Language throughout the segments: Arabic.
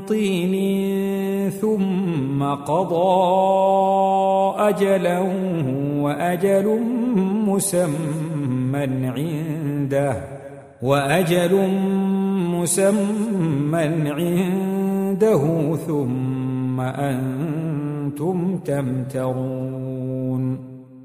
طين ثم قضى أجلا وأجل مسمى عنده وأجل مسمى عنده ثم أنتم تمترون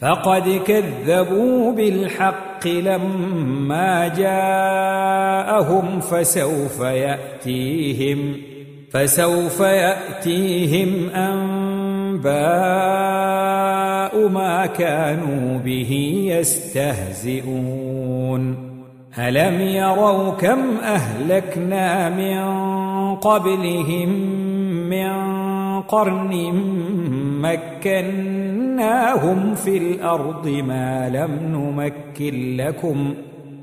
فقد كذبوا بالحق لما جاءهم فسوف يأتيهم فسوف يأتيهم أنباء ما كانوا به يستهزئون ألم يروا كم أهلكنا من قبلهم من قرن مكناهم في الأرض ما لم نمكن لكم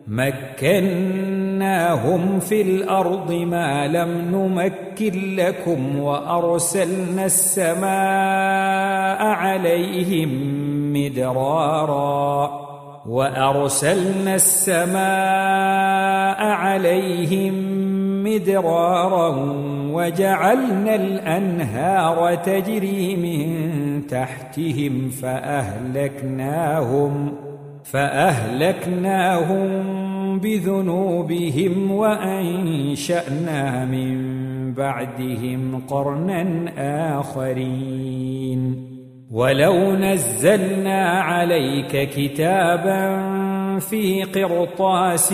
مكناهم في الأرض ما لم نمكن لكم وأرسلنا السماء عليهم مدرارا وأرسلنا السماء عليهم مدرارا وجعلنا الأنهار تجري من تحتهم فأهلكناهم فأهلكناهم بذنوبهم وأنشأنا من بعدهم قرنا آخرين. ولو نزلنا عليك كتابا في قرطاس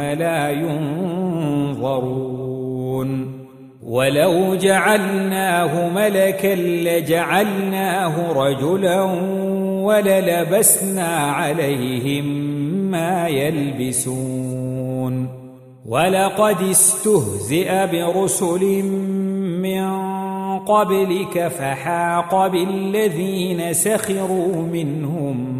لا ينظرون ولو جعلناه ملكا لجعلناه رجلا وللبسنا عليهم ما يلبسون ولقد استهزئ برسل من قبلك فحاق بالذين سخروا منهم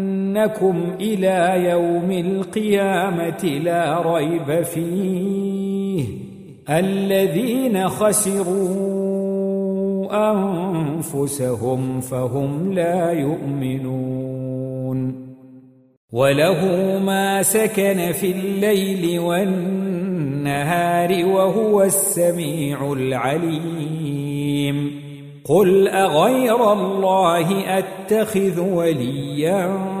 ليجمعنكم إلى يوم القيامة لا ريب فيه. الذين خسروا أنفسهم فهم لا يؤمنون. وله ما سكن في الليل والنهار وهو السميع العليم. قل أغير الله أتخذ وليا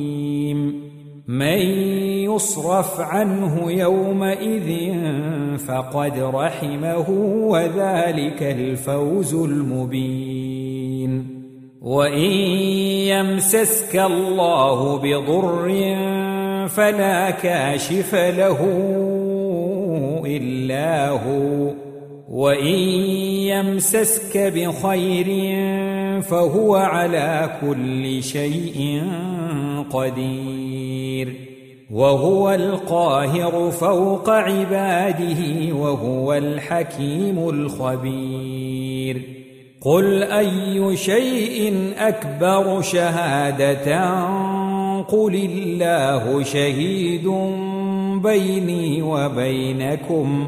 من يصرف عنه يومئذ فقد رحمه وذلك الفوز المبين. وإن يمسسك الله بضر فلا كاشف له إلا هو. وإن يمسسك بخير فهو على كل شيء قدير. وهو القاهر فوق عباده وهو الحكيم الخبير. قل أي شيء أكبر شهادة؟ قل الله شهيد بيني وبينكم.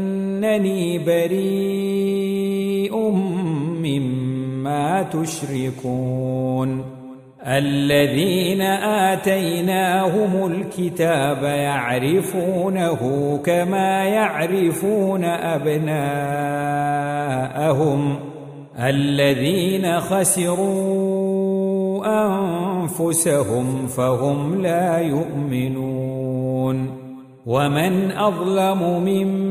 وانني بريء مما تشركون. الذين آتيناهم الكتاب يعرفونه كما يعرفون أبناءهم. الذين خسروا أنفسهم فهم لا يؤمنون. ومن أظلم ممن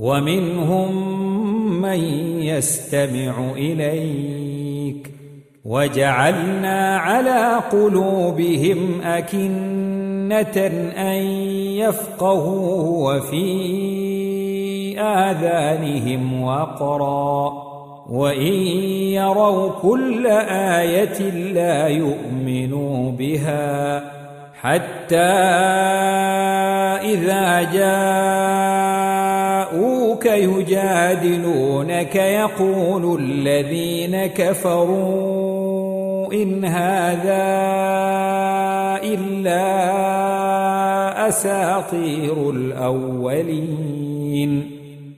ومنهم من يستمع إليك وجعلنا على قلوبهم أكنة أن يفقهوا وفي آذانهم وقرا وإن يروا كل آية لا يؤمنوا بها حتى إذا جاءوك يجادلونك يقول الذين كفروا إن هذا إلا أساطير الأولين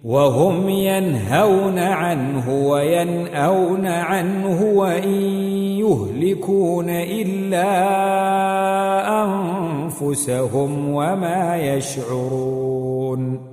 وهم ينهون عنه وينأون عنه وإن يهلكون إلا أنفسهم وما يشعرون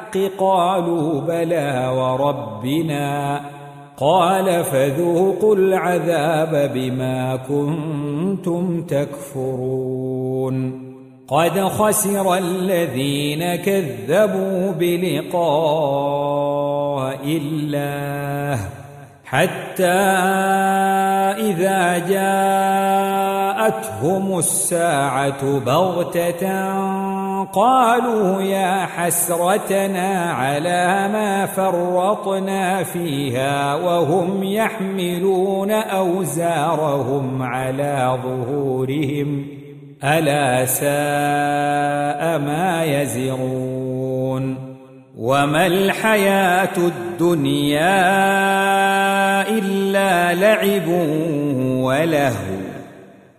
قالوا بلى وربنا قال فذوقوا العذاب بما كنتم تكفرون قد خسر الذين كذبوا بلقاء الله حتى إذا جاءتهم الساعة بغتة قالوا يا حسرتنا على ما فرطنا فيها وهم يحملون أوزارهم على ظهورهم ألا ساء ما يزرون وما الحياة الدنيا إلا لعب ولهو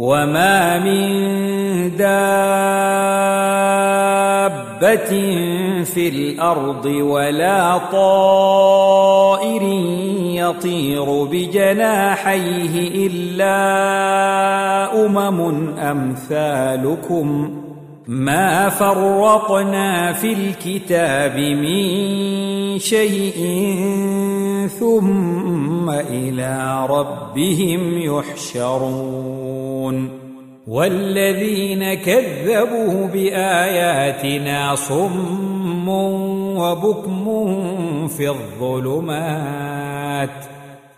وما من دابه في الأرض ولا طائر يطير بجناحيه الا امم امثالكم ما فرطنا في الكتاب من شيء ثم إلى ربهم يحشرون والذين كذبوا باياتنا صم وبكم في الظلمات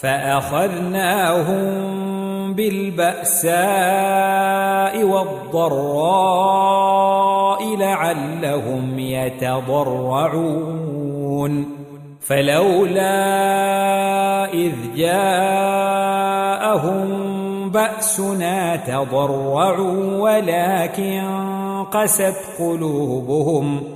فأخذناهم بالبأساء والضراء لعلهم يتضرعون. فلولا إذ جاءهم بأسنا تضرعوا ولكن قست قلوبهم.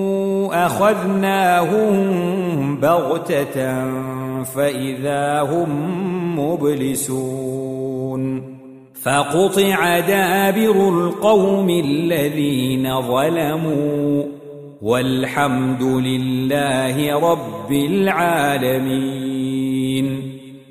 أخذناهم بغتة فإذا هم مبلسون فقطع دابر القوم الذين ظلموا والحمد لله رب العالمين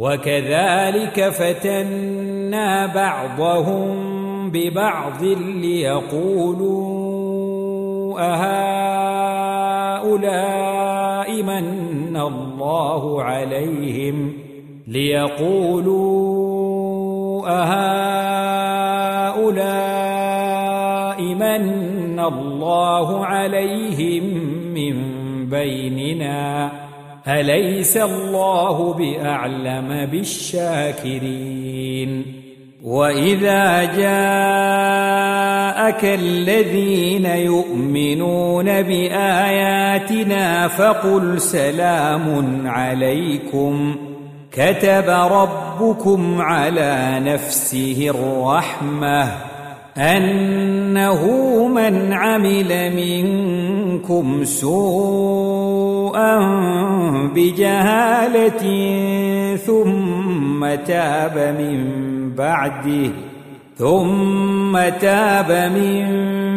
وكذلك فتنا بعضهم ببعض ليقولوا أهؤلاء من الله عليهم؟ ليقولوا أهؤلاء من الله عليهم من بيننا؟ أليس الله بأعلم بالشاكرين؟ وإذا جاءك الذين يؤمنون بآياتنا فقل سلام عليكم. كتب ربكم على نفسه الرحمة أنه من عمل منكم سوءا بجهالة ثم تاب من بعده ثم تاب من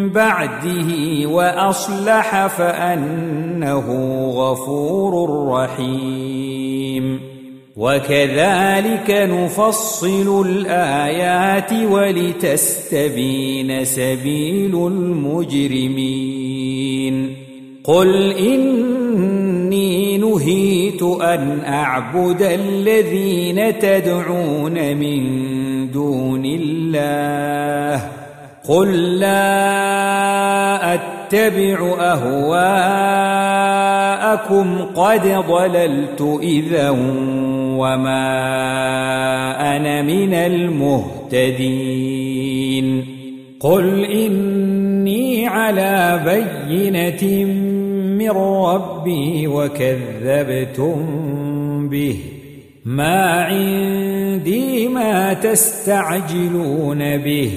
بعده وأصلح فأنه غفور رحيم. وكذلك نفصل الآيات ولتستبين سبيل المجرمين. قل إني نهيت أن أعبد الذين تدعون من دون الله. قل لا أتبع أهواءكم. قد ضللت إذا وما أنا من المهتدين. قل إني على بينة من ربي وكذبتم به. ما عندي ما تستعجلون به.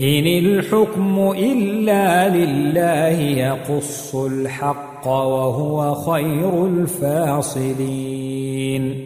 إن الحكم إلا لله يقص الحق وهو خير الفاصلين.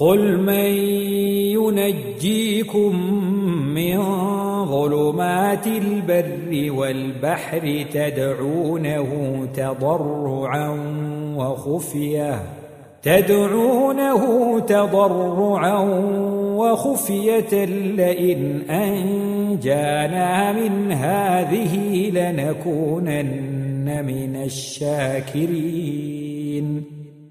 قل من ينجيكم من ظلمات البر والبحر تدعونه تضرعا وخفيه تدعونه تضرعا وخفيه لئن انجانا من هذه لنكونن من الشاكرين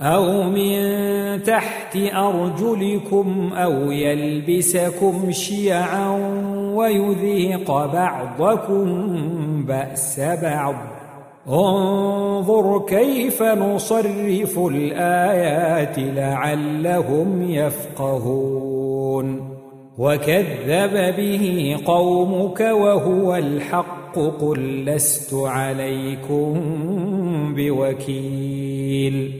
أو من تحت أرجلكم أو يلبسكم شيعا ويذيق بعضكم بأس بعض. انظر كيف نصرف الآيات لعلهم يفقهون. وكذب به قومك وهو الحق قل لست عليكم بوكيل.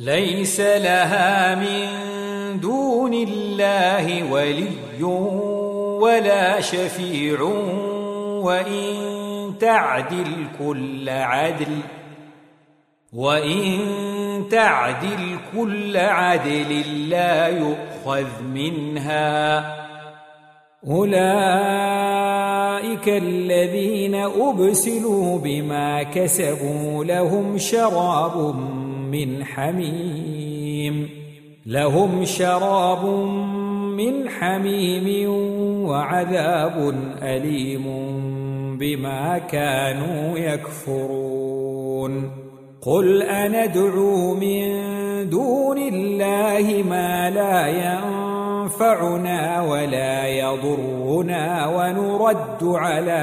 ليس لها من دون الله ولي ولا شفيع وإن تعدل كل عدل وإن تعدل كل عدل لا يؤخذ منها أولئك الذين أبسلوا بما كسبوا لهم شراب من حميم. لهم شراب من حميم وعذاب أليم بما كانوا يكفرون. قل أندعو من دون الله ما لا ينفعنا ولا يضرنا ونرد على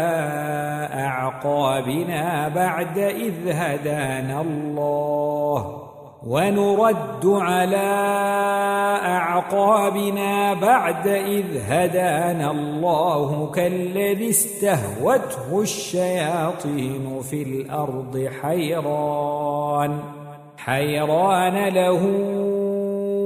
أعقابنا بعد إذ هدانا الله. ونرد على أعقابنا بعد إذ هدانا الله كالذي استهوته الشياطين في الأرض حيران. حيران له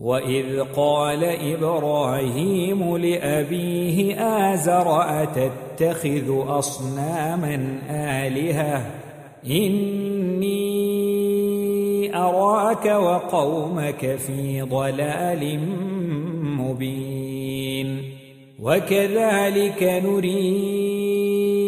وإذ قال إبراهيم لأبيه آزر أتتخذ أصناما آلهة إني أراك وقومك في ضلال مبين وكذلك نري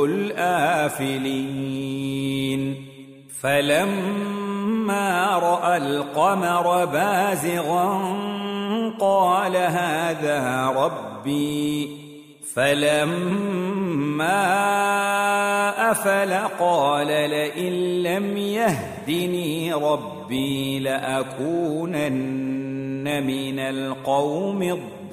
الآفلين. فلما رأى القمر بازغا قال هذا ربي. فلما أفل قال لئن لم يهدني ربي لأكونن من القوم الضالين.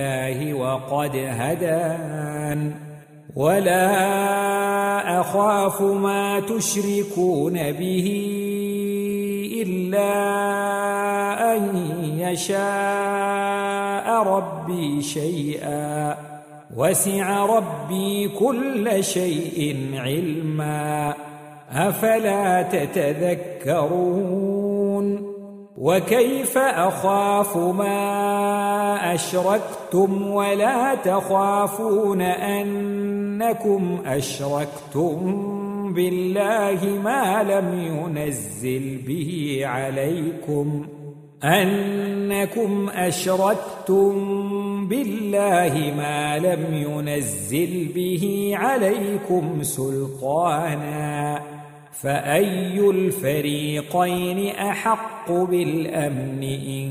الله وقد هدان. ولا أخاف ما تشركون به إلا أن يشاء ربي شيئا. وسع ربي كل شيء علما. أفلا تتذكرون؟ وكيف أخاف ما أشركتم ولا تخافون أنكم أشركتم بالله ما لم ينزل به عليكم أنكم أشركتم بالله ما لم ينزل به عليكم سلطانا فأي الفريقين أحق بالأمن إن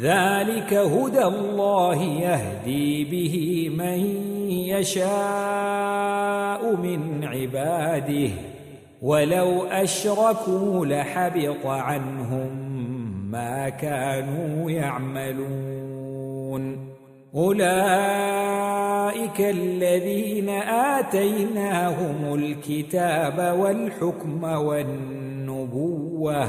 ذلك هدى الله يهدي به من يشاء من عباده. ولو أشركوا لحبط عنهم ما كانوا يعملون. أولئك الذين آتيناهم الكتاب والحكم والنبوة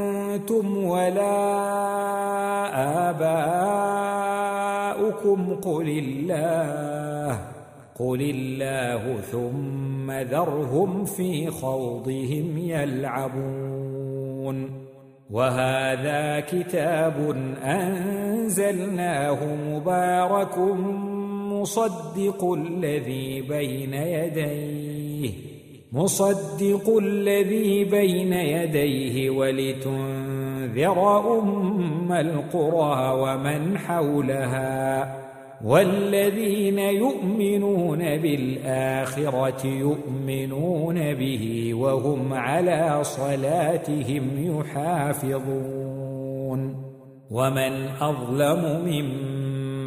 أنتم ولا آباؤكم. قل الله قل الله ثم ذرهم في خوضهم يلعبون. وهذا كتاب أنزلناه مبارك مصدق الذي بين يديه. مصدق الذي بين يديه ولتنذر أم القرى ومن حولها والذين يؤمنون بالآخرة يؤمنون به وهم على صلاتهم يحافظون ومن أظلم ممن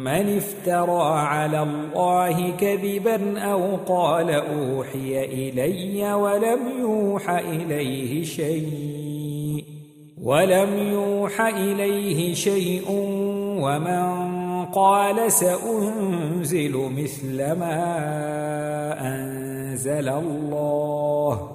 افترى على الله كذبا أو قال أوحي إلي ولم يوح إليه شيء ولم يوح إليه شيء ومن قال سأنزل مثل ما أنزل الله.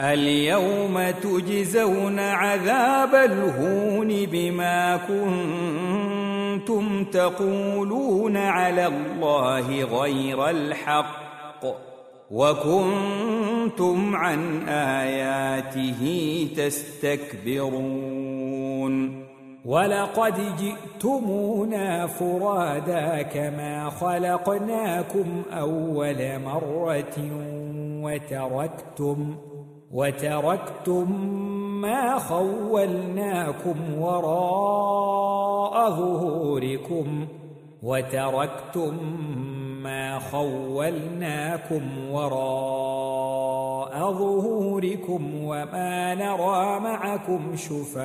اليوم تجزون عذاب الهون بما كنتم تقولون على الله غير الحق وكنتم عن آياته تستكبرون ولقد جئتمونا فرادا كما خلقناكم أول مرة وتركتم وتركتم ما خولناكم وراء ظهوركم وتركتم ما خولناكم وراء ظهوركم وما نرى معكم شفعاءكم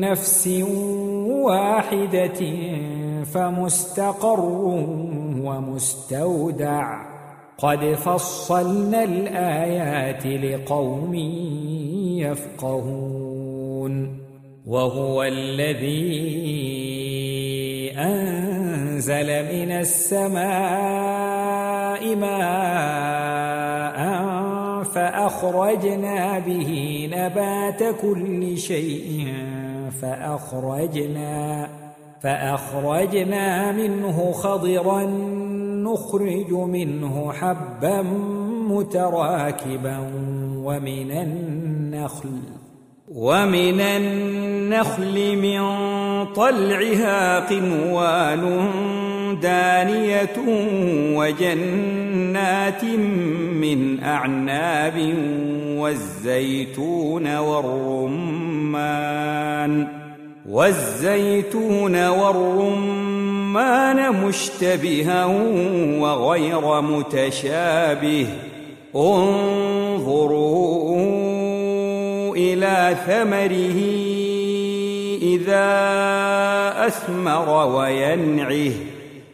نفس واحدة فمستقر ومستودع. قد فصلنا الآيات لقوم يفقهون. وهو الذي أنزل من السماء ماء فأخرجنا به نبات كل شيء فأخرجنا فأخرجنا منه خضرا نخرج منه حبا متراكبا ومن النخل ومن النخل من طلعها قنوان دانية وجنات من أعناب والزيتون والرمان والزيتون والرمان مشتبها وغير متشابه انظروا إلى ثمره إذا أثمر وينعه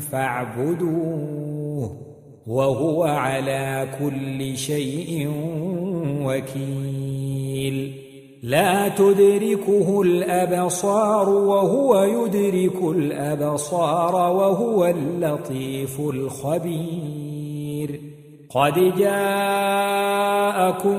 فاعبدوه وهو على كل شيء وكيل. لا تدركه الأبصار وهو يدرك الأبصار وهو اللطيف الخبير. قد جاءكم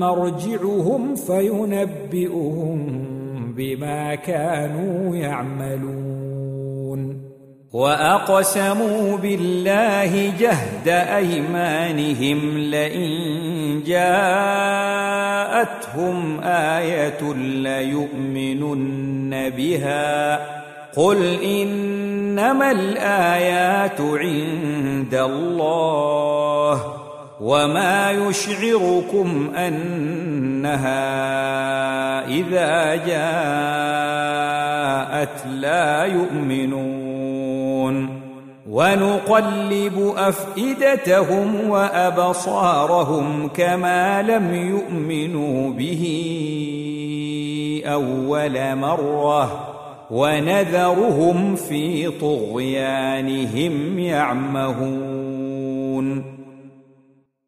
مرجعهم فينبئهم بما كانوا يعملون. وأقسموا بالله جهد أيمانهم لئن جاءتهم آية ليؤمنن بها. قل إنما الآيات عند الله. وما يشعركم انها اذا جاءت لا يؤمنون ونقلب افئدتهم وابصارهم كما لم يؤمنوا به اول مره ونذرهم في طغيانهم يعمهون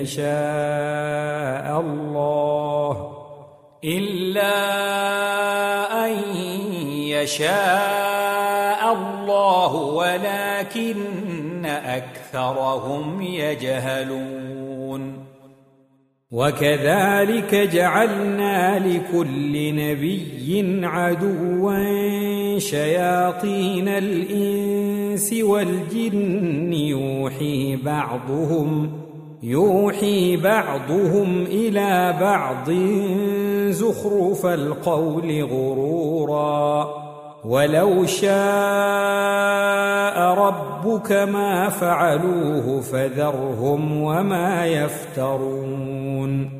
يشاء الله إلا أن يشاء الله ولكن أكثرهم يجهلون. وكذلك جعلنا لكل نبي عدوا شياطين الإنس والجن يوحي بعضهم يوحي بعضهم إلى بعض زخرف القول غرورا. ولو شاء ربك ما فعلوه فذرهم وما يفترون.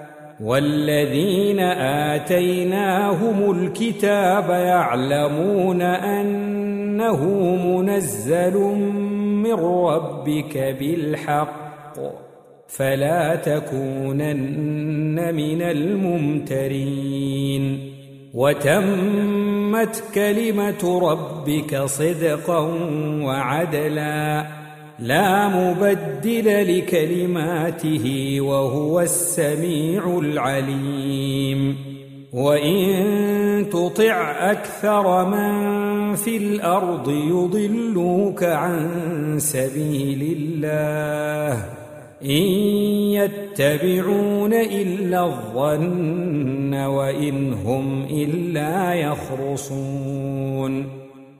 والذين آتيناهم الكتاب يعلمون أنه منزل من ربك بالحق فلا تكونن من الممترين وتمت كلمة ربك صدقا وعدلا لا مبدل لكلماته وهو السميع العليم. وإن تطع أكثر من في الأرض يضلوك عن سبيل الله. إن يتبعون إلا الظن وإن هم إلا يخرصون.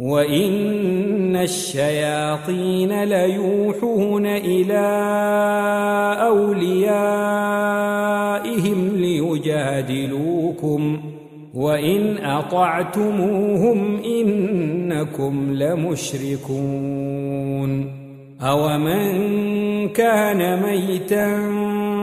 وان الشياطين ليوحون إلى اوليائهم ليجادلوكم وان اطعتموهم انكم لمشركون اومن كان ميتا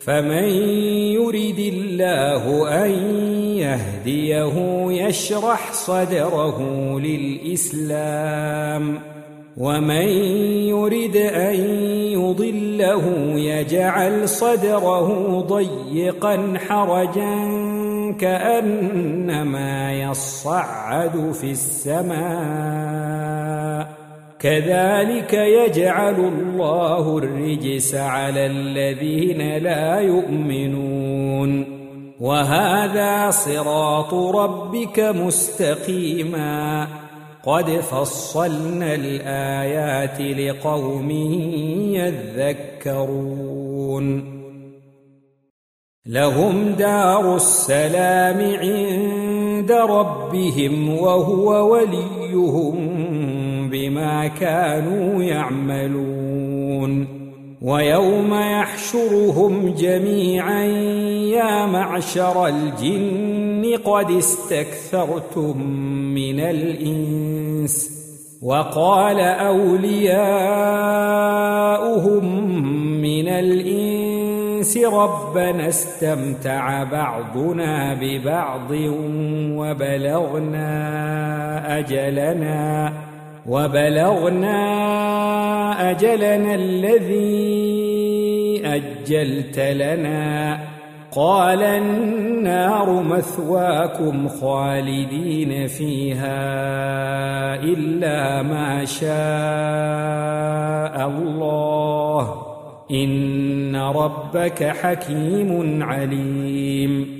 فمن يرد الله أن يهديه يشرح صدره للإسلام ومن يرد أن يضله يجعل صدره ضيقا حرجا كأنما يصعد في السماء. كذلك يجعل الله الرجس على الذين لا يؤمنون. وهذا صراط ربك مستقيما. قد فصلنا الآيات لقوم يذكرون. لهم دار السلام عند ربهم وهو وليهم بما كانوا يعملون ويوم يحشرهم جميعا يا معشر الجن قد استكثرتم من الإنس وقال أولياؤهم من الإنس ربنا استمتع بعضنا ببعض وبلغنا أجلنا وبلغنا أجلنا الذي أجلت لنا. قال النار مثواكم خالدين فيها إلا ما شاء الله. إن ربك حكيم عليم.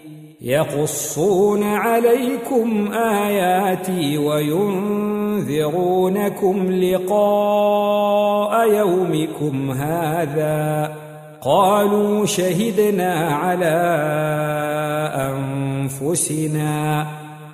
يقصون عليكم آياتي وينذرونكم لقاء يومكم هذا. قالوا شهدنا على أنفسنا.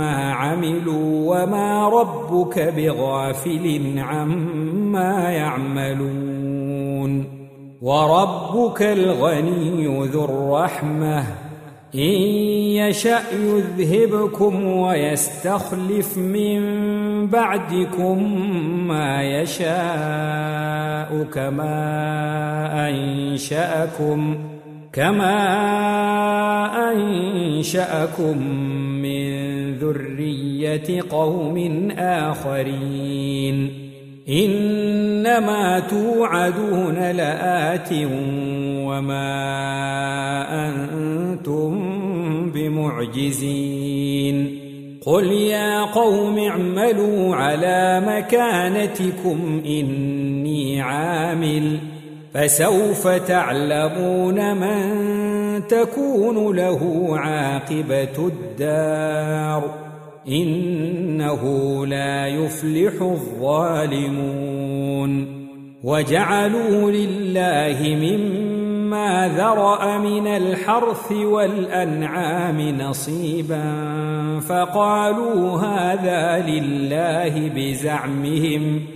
عملوا وما ربك بغافل عما يعملون. وربك الغني ذو الرحمة. إن يشأ يذهبكم ويستخلف من بعدكم ما يشاء كما أنشأكم كما أنشأكم ذرية قوم آخرين. إنما توعدون لآت وما أنتم بمعجزين. قل يا قوم اعملوا على مكانتكم إني عامل ۖ. فسوف تعلمون من تكون له عاقبة الدار. إنه لا يفلح الظالمون. وجعلوا لله مما ذرأ من الحرث والأنعام نصيبا. فقالوا هذا لله بزعمهم ۖ.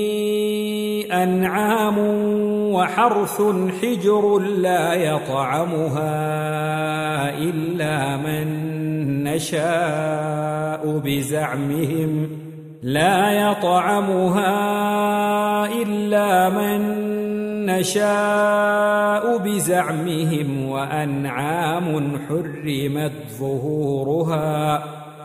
أنعام وحرث حجر لا يطعمها إلا من نشاء بزعمهم لا يطعمها إلا من نشاء بزعمهم وأنعام حرمت ظهورها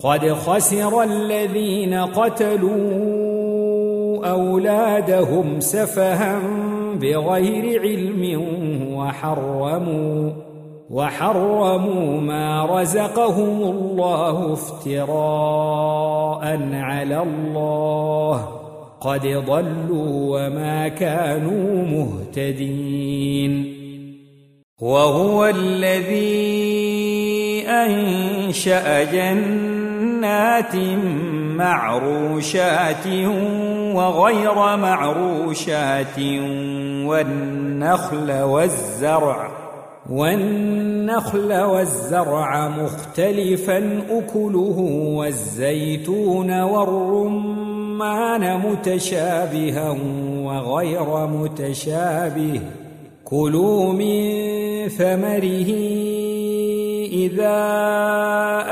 قد خسر الذين قتلوا أولادهم سفها بغير علم وحرموا وحرموا ما رزقهم الله افتراء على الله. قد ضلوا وما كانوا مهتدين. وهو الذي أنشأ جنات معروشات وغير معروشات والنخل والزرع والنخل والزرع مختلفا أكله والزيتون والرمان متشابها وغير متشابه كلوا من ثمره إذا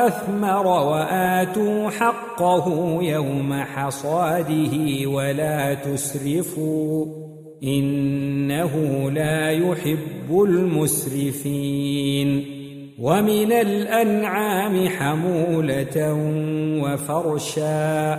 أثمر وآتوا حقه يوم حصاده ولا تسرفوا إنه لا يحب المسرفين ومن الأنعام حمولة وفرشا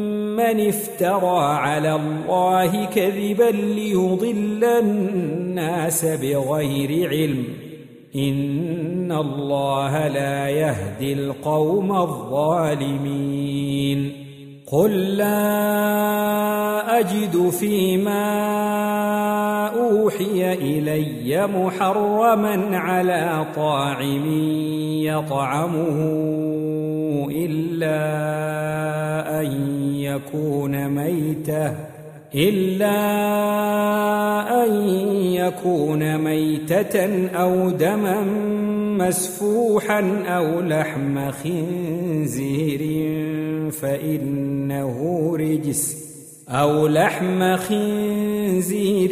افترى على الله كذبا ليضل الناس بغير علم إن الله لا يهدي القوم الظالمين قل لا أجد فيما أوحي إلي محرما على طاعم يطعمه إلا أن يكون ميتة إلا أن يكون ميتة أو دما مسفوحا أو لحم خنزير فإنه رجس أو لحم خنزير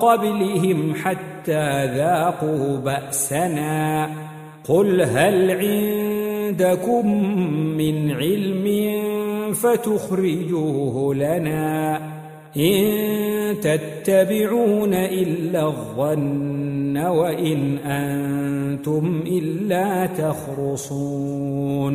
قبلهم حتى ذاقوا بأسنا. قل هل عندكم من علم فتخرجوه لنا إن تتبعون إلا الظن وإن أنتم إلا تخرصون.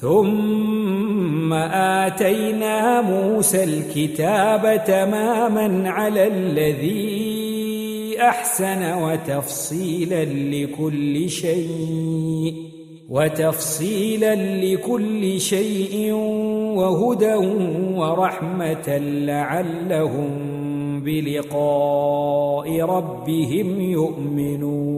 ثم آتينا موسى الكتاب تماما على الذي أحسن وتفصيلا لكل شيء وتفصيلا لكل شيء وهدى ورحمة لعلهم بلقاء ربهم يؤمنون.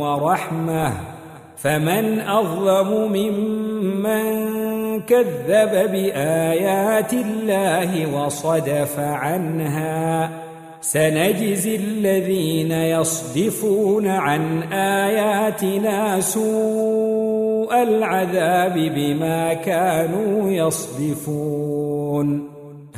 ورحمة فمن أظلم ممن كذب بآيات الله وصدف عنها سنجزي الذين يصدفون عن آياتنا سوء العذاب بما كانوا يصدفون.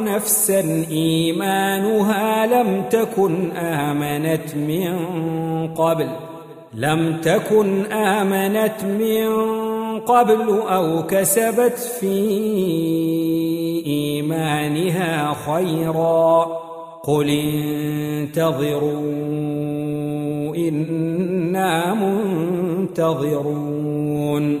نفسا إيمانها لم تكن آمنت من قبل لم تكن آمنت من قبل أو كسبت في إيمانها خيراً. قل انتظروا إنا منتظرون.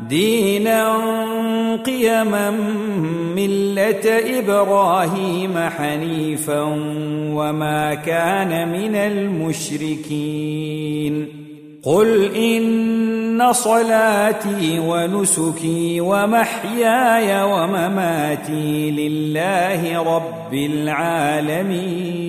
دينا قيما ملة إبراهيم حنيفا وما كان من المشركين. قل إن صلاتي ونسكي ومحياي ومماتي لله رب العالمين.